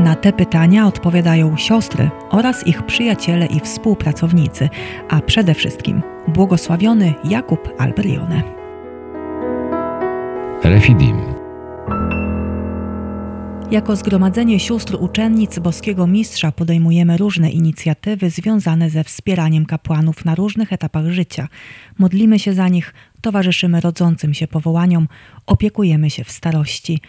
Na te pytania odpowiadają siostry oraz ich przyjaciele i współpracownicy, a przede wszystkim błogosławiony Jakub Alberione. Refidim. Jako Zgromadzenie Sióstr Uczennic Boskiego Mistrza podejmujemy różne inicjatywy związane ze wspieraniem kapłanów na różnych etapach życia. Modlimy się za nich, towarzyszymy rodzącym się powołaniom, opiekujemy się w starości.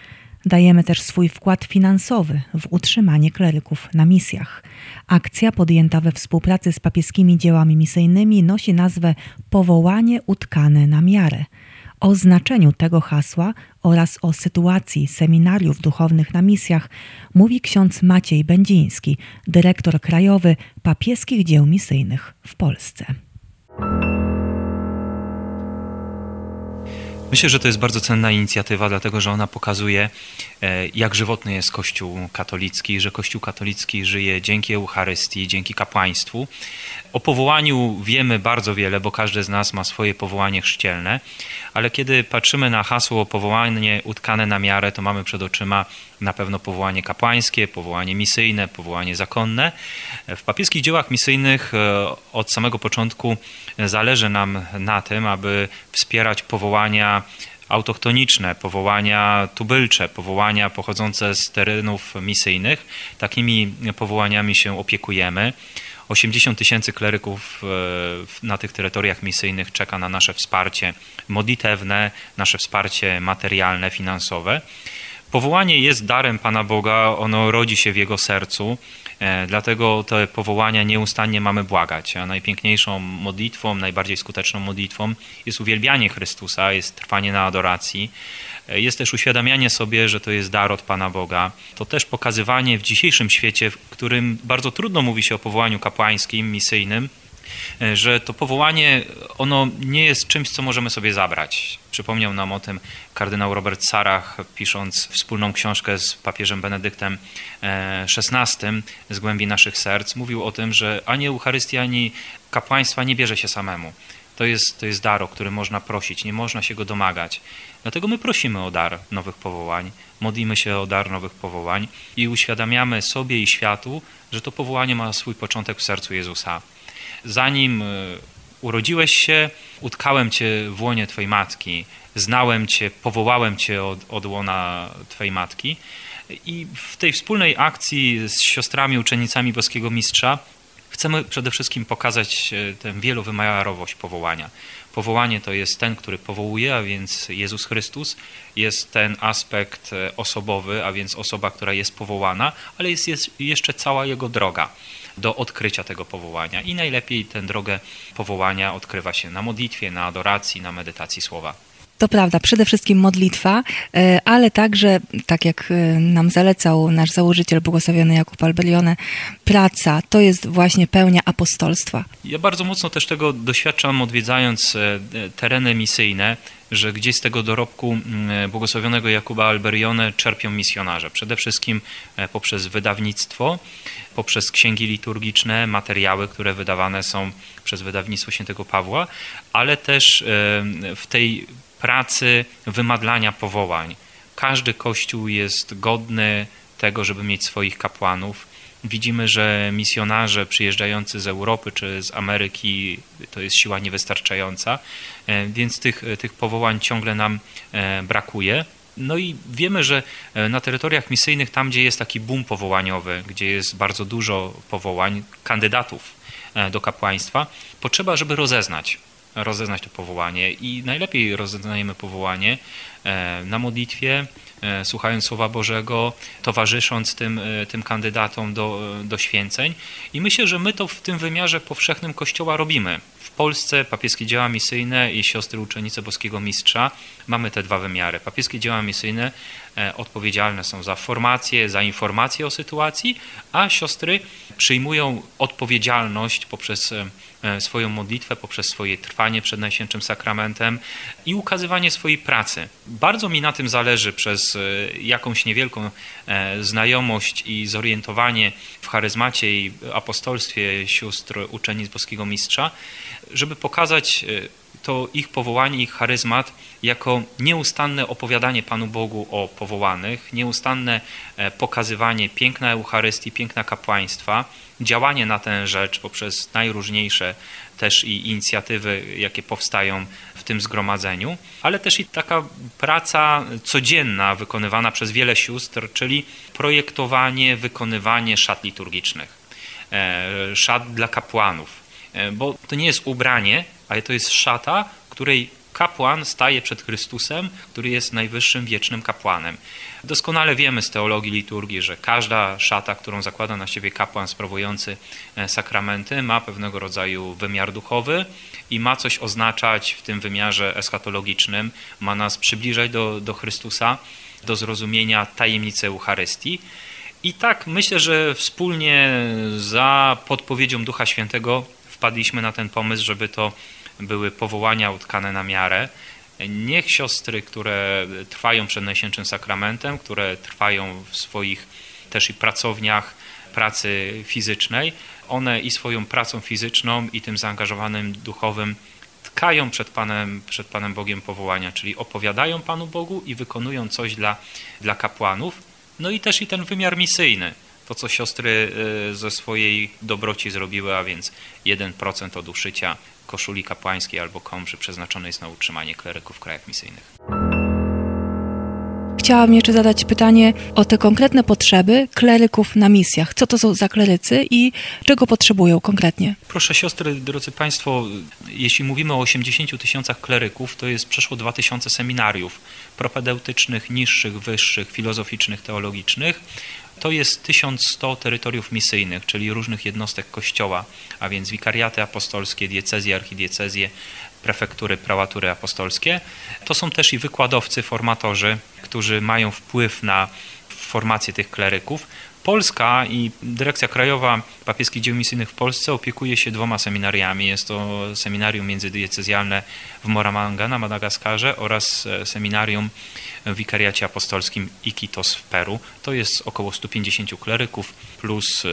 Dajemy też swój wkład finansowy w utrzymanie kleryków na misjach. Akcja podjęta we współpracy z papieskimi dziełami misyjnymi nosi nazwę Powołanie utkane na miarę. O znaczeniu tego hasła oraz o sytuacji seminariów duchownych na misjach mówi ksiądz Maciej Będziński, dyrektor krajowy papieskich dzieł misyjnych w Polsce. Myślę, że to jest bardzo cenna inicjatywa, dlatego że ona pokazuje, e, jak żywotny jest Kościół katolicki, że Kościół katolicki żyje dzięki Eucharystii, dzięki kapłaństwu. O powołaniu wiemy bardzo wiele, bo każdy z nas ma swoje powołanie chrzcielne, ale kiedy patrzymy na hasło powołanie utkane na miarę, to mamy przed oczyma na pewno powołanie kapłańskie, powołanie misyjne, powołanie zakonne. W papieskich dziełach misyjnych e, od samego początku zależy nam na tym, aby wspierać powołania autochtoniczne, powołania tubylcze, powołania pochodzące z terenów misyjnych. Takimi powołaniami się opiekujemy. 80 tysięcy kleryków e, na tych terytoriach misyjnych czeka na nasze wsparcie modlitewne, nasze wsparcie materialne, finansowe. Powołanie jest darem Pana Boga, ono rodzi się w Jego sercu, e, dlatego te powołania nieustannie mamy błagać. A najpiękniejszą modlitwą, najbardziej skuteczną modlitwą jest uwielbianie Chrystusa, jest trwanie na adoracji. E, jest też uświadamianie sobie, że to jest dar od Pana Boga. To też pokazywanie w dzisiejszym świecie, w którym bardzo trudno mówi się o powołaniu kapłańskim, misyjnym, że to powołanie, ono nie jest czymś, co możemy sobie zabrać. Przypomniał nam o tym kardynał Robert Sarach, pisząc wspólną książkę z papieżem Benedyktem XVI e, z głębi naszych serc. Mówił o tym, że ani Eucharystia, ani kapłaństwa nie bierze się samemu. To jest, to jest dar, o który można prosić, nie można się go domagać. Dlatego my prosimy o dar nowych powołań, modlimy się o dar nowych powołań i uświadamiamy sobie i światu, że to powołanie ma swój początek w sercu Jezusa zanim e, urodziłeś się, utkałem cię w łonie twojej matki, znałem cię, powołałem cię od, od łona twojej matki. I w tej wspólnej akcji z siostrami uczennicami Boskiego Mistrza chcemy przede wszystkim pokazać e, tę wielowymiarowość powołania. Powołanie to jest ten, który powołuje, a więc Jezus Chrystus. Jest ten aspekt e, osobowy, a więc osoba, która jest powołana, ale jest, jest jeszcze cała jego droga do odkrycia tego powołania. I najlepiej tę drogę powołania odkrywa się na modlitwie, na adoracji, na medytacji słowa. To prawda, przede wszystkim modlitwa, e, ale także, tak jak e, nam zalecał nasz założyciel, błogosławiony Jakub Alberione, praca to jest właśnie pełnia apostolstwa. Ja bardzo mocno też tego doświadczam, odwiedzając e, tereny misyjne, że gdzieś z tego dorobku błogosławionego Jakuba Alberione czerpią misjonarze. Przede wszystkim poprzez wydawnictwo, poprzez księgi liturgiczne, materiały, które wydawane są przez wydawnictwo świętego Pawła, ale też w tej pracy wymadlania powołań. Każdy kościół jest godny tego, żeby mieć swoich kapłanów. Widzimy, że misjonarze przyjeżdżający z Europy czy z Ameryki to jest siła niewystarczająca, e, więc tych, tych powołań ciągle nam e, brakuje. No i wiemy, że e, na terytoriach misyjnych, tam gdzie jest taki boom powołaniowy, gdzie jest bardzo dużo powołań, kandydatów do kapłaństwa, potrzeba, żeby rozeznać rozeznać to powołanie i najlepiej rozeznajemy powołanie e, na modlitwie, e, słuchając Słowa Bożego, towarzysząc tym, e, tym kandydatom do, do święceń. I myślę, że my to w tym wymiarze powszechnym Kościoła robimy. W Polsce papieskie dzieła misyjne i siostry uczennice Boskiego Mistrza mamy te dwa wymiary. Papieskie dzieła misyjne odpowiedzialne są za formację, za informację o sytuacji, a siostry przyjmują odpowiedzialność poprzez e, swoją modlitwę, poprzez swoje trwanie przed Najświętszym Sakramentem i ukazywanie swojej pracy. Bardzo mi na tym zależy przez e, jakąś niewielką znajomość i zorientowanie w charyzmacie i apostolstwie sióstr uczennic Boskiego Mistrza, żeby pokazać to ich powołanie, ich charyzmat jako nieustanne opowiadanie Panu Bogu o powołanych, nieustanne e, pokazywanie piękna Eucharystii, piękna kapłaństwa, działanie na tę rzecz poprzez najróżniejsze też i inicjatywy, jakie powstają w tym zgromadzeniu, ale też i taka praca codzienna wykonywana przez wiele sióstr, czyli projektowanie, wykonywanie szat liturgicznych, e, szat dla kapłanów, bo to nie jest ubranie, ale to jest szata, której kapłan staje przed Chrystusem, który jest najwyższym wiecznym kapłanem. Doskonale wiemy z teologii liturgii, że każda szata, którą zakłada na siebie kapłan sprawujący e, sakramenty, ma pewnego rodzaju wymiar duchowy i ma coś oznaczać w tym wymiarze eschatologicznym, ma nas przybliżać do, do Chrystusa, do zrozumienia tajemnicy Eucharystii. I tak myślę, że wspólnie za podpowiedzią Ducha Świętego wpadliśmy na ten pomysł, żeby to były powołania utkane na miarę. Niech siostry, które trwają przed Najświętszym Sakramentem, które trwają w swoich też i pracowniach pracy fizycznej, one i swoją pracą fizyczną i tym zaangażowanym duchowym tkają przed Panem, przed Panem Bogiem powołania, czyli opowiadają Panu Bogu i wykonują coś dla, dla kapłanów. No i też i ten wymiar misyjny, to co siostry y, ze swojej dobroci zrobiły, a więc 1% od uszycia koszuli kapłańskiej albo komży przeznaczone jest na utrzymanie kleryków w krajach misyjnych. Chciałam jeszcze zadać pytanie o te konkretne potrzeby kleryków na misjach. Co to są za klerycy i czego potrzebują konkretnie? Proszę siostry, drodzy Państwo, jeśli mówimy o 80 tysiącach kleryków, to jest przeszło 2000 seminariów propedeutycznych, niższych, wyższych, filozoficznych, teologicznych to jest 1100 terytoriów misyjnych, czyli różnych jednostek kościoła, a więc wikariaty apostolskie, diecezje, archidiecezje, prefektury, prałatury apostolskie. To są też i wykładowcy, formatorzy, którzy mają wpływ na formację tych kleryków. Polska i Dyrekcja Krajowa Papieskich Dzieł Misyjnych w Polsce opiekuje się dwoma seminariami. Jest to seminarium międzydiecezjalne w Moramanga na Madagaskarze oraz e, seminarium w Wikariacie Apostolskim Iquitos w Peru. To jest około 150 kleryków plus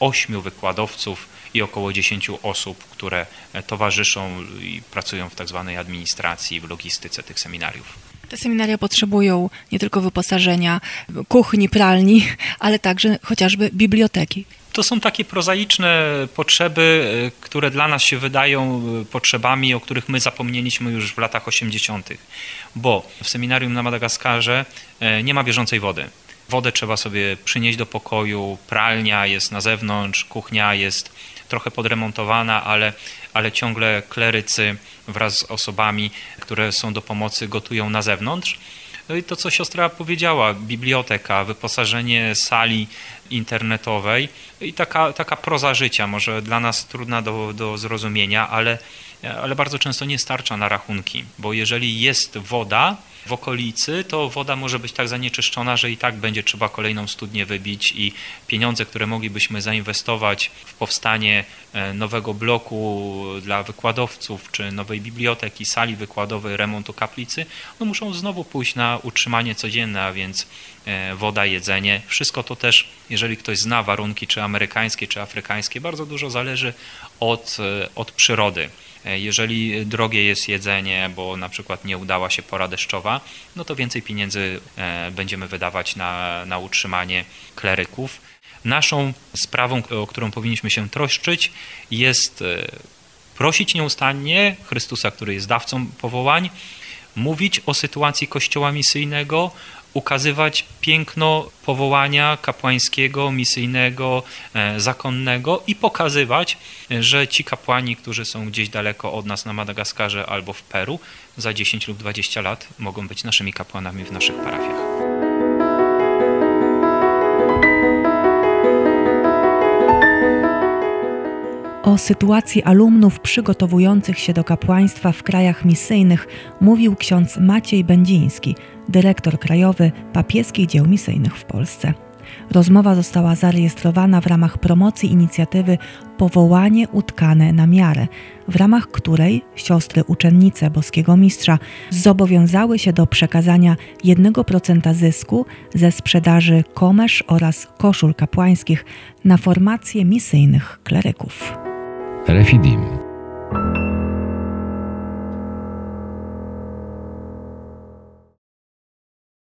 8 e, wykładowców i około 10 osób, które e, towarzyszą i pracują w tak zwanej administracji, w logistyce tych seminariów. Te seminaria potrzebują nie tylko wyposażenia, kuchni, pralni, ale także chociażby biblioteki. To są takie prozaiczne potrzeby, e, które dla nas się wydają e, potrzebami, o których my zapomnieliśmy już w latach 80., bo w seminarium na Madagaskarze e, nie ma bieżącej wody. Wodę trzeba sobie przynieść do pokoju, pralnia jest na zewnątrz, kuchnia jest trochę podremontowana, ale, ale ciągle klerycy wraz z osobami, które są do pomocy, gotują na zewnątrz. No i to, co siostra powiedziała, biblioteka, wyposażenie sali internetowej i taka, taka proza życia, może dla nas trudna do, do zrozumienia, ale, ale bardzo często nie starcza na rachunki, bo jeżeli jest woda, w okolicy, to woda może być tak zanieczyszczona, że i tak będzie trzeba kolejną studnię wybić i pieniądze, które moglibyśmy zainwestować w powstanie e, nowego bloku dla wykładowców, czy nowej biblioteki, sali wykładowej, remontu kaplicy, no muszą znowu pójść na utrzymanie codzienne, a więc e, woda, jedzenie. Wszystko to też, jeżeli ktoś zna warunki, czy amerykańskie, czy afrykańskie, bardzo dużo zależy od, e, od przyrody. E, jeżeli drogie jest jedzenie, bo na przykład nie udała się pora deszczowa, no to więcej pieniędzy e, będziemy wydawać na, na utrzymanie kleryków. Naszą sprawą, o którą powinniśmy się troszczyć, jest e, prosić nieustannie Chrystusa, który jest dawcą powołań, mówić o sytuacji kościoła misyjnego, ukazywać piękno powołania kapłańskiego, misyjnego, e, zakonnego i pokazywać, że ci kapłani, którzy są gdzieś daleko od nas na Madagaskarze albo w Peru, za 10 lub 20 lat mogą być naszymi kapłanami w naszych parafiach. O sytuacji alumnów przygotowujących się do kapłaństwa w krajach misyjnych mówił ksiądz Maciej Będziński, dyrektor krajowy papieskich dzieł misyjnych w Polsce. Rozmowa została zarejestrowana w ramach promocji inicjatywy Powołanie utkane na miarę, w ramach której siostry uczennice Boskiego Mistrza zobowiązały się do przekazania 1% zysku ze sprzedaży komesz oraz koszul kapłańskich na formację misyjnych kleryków. Refidim.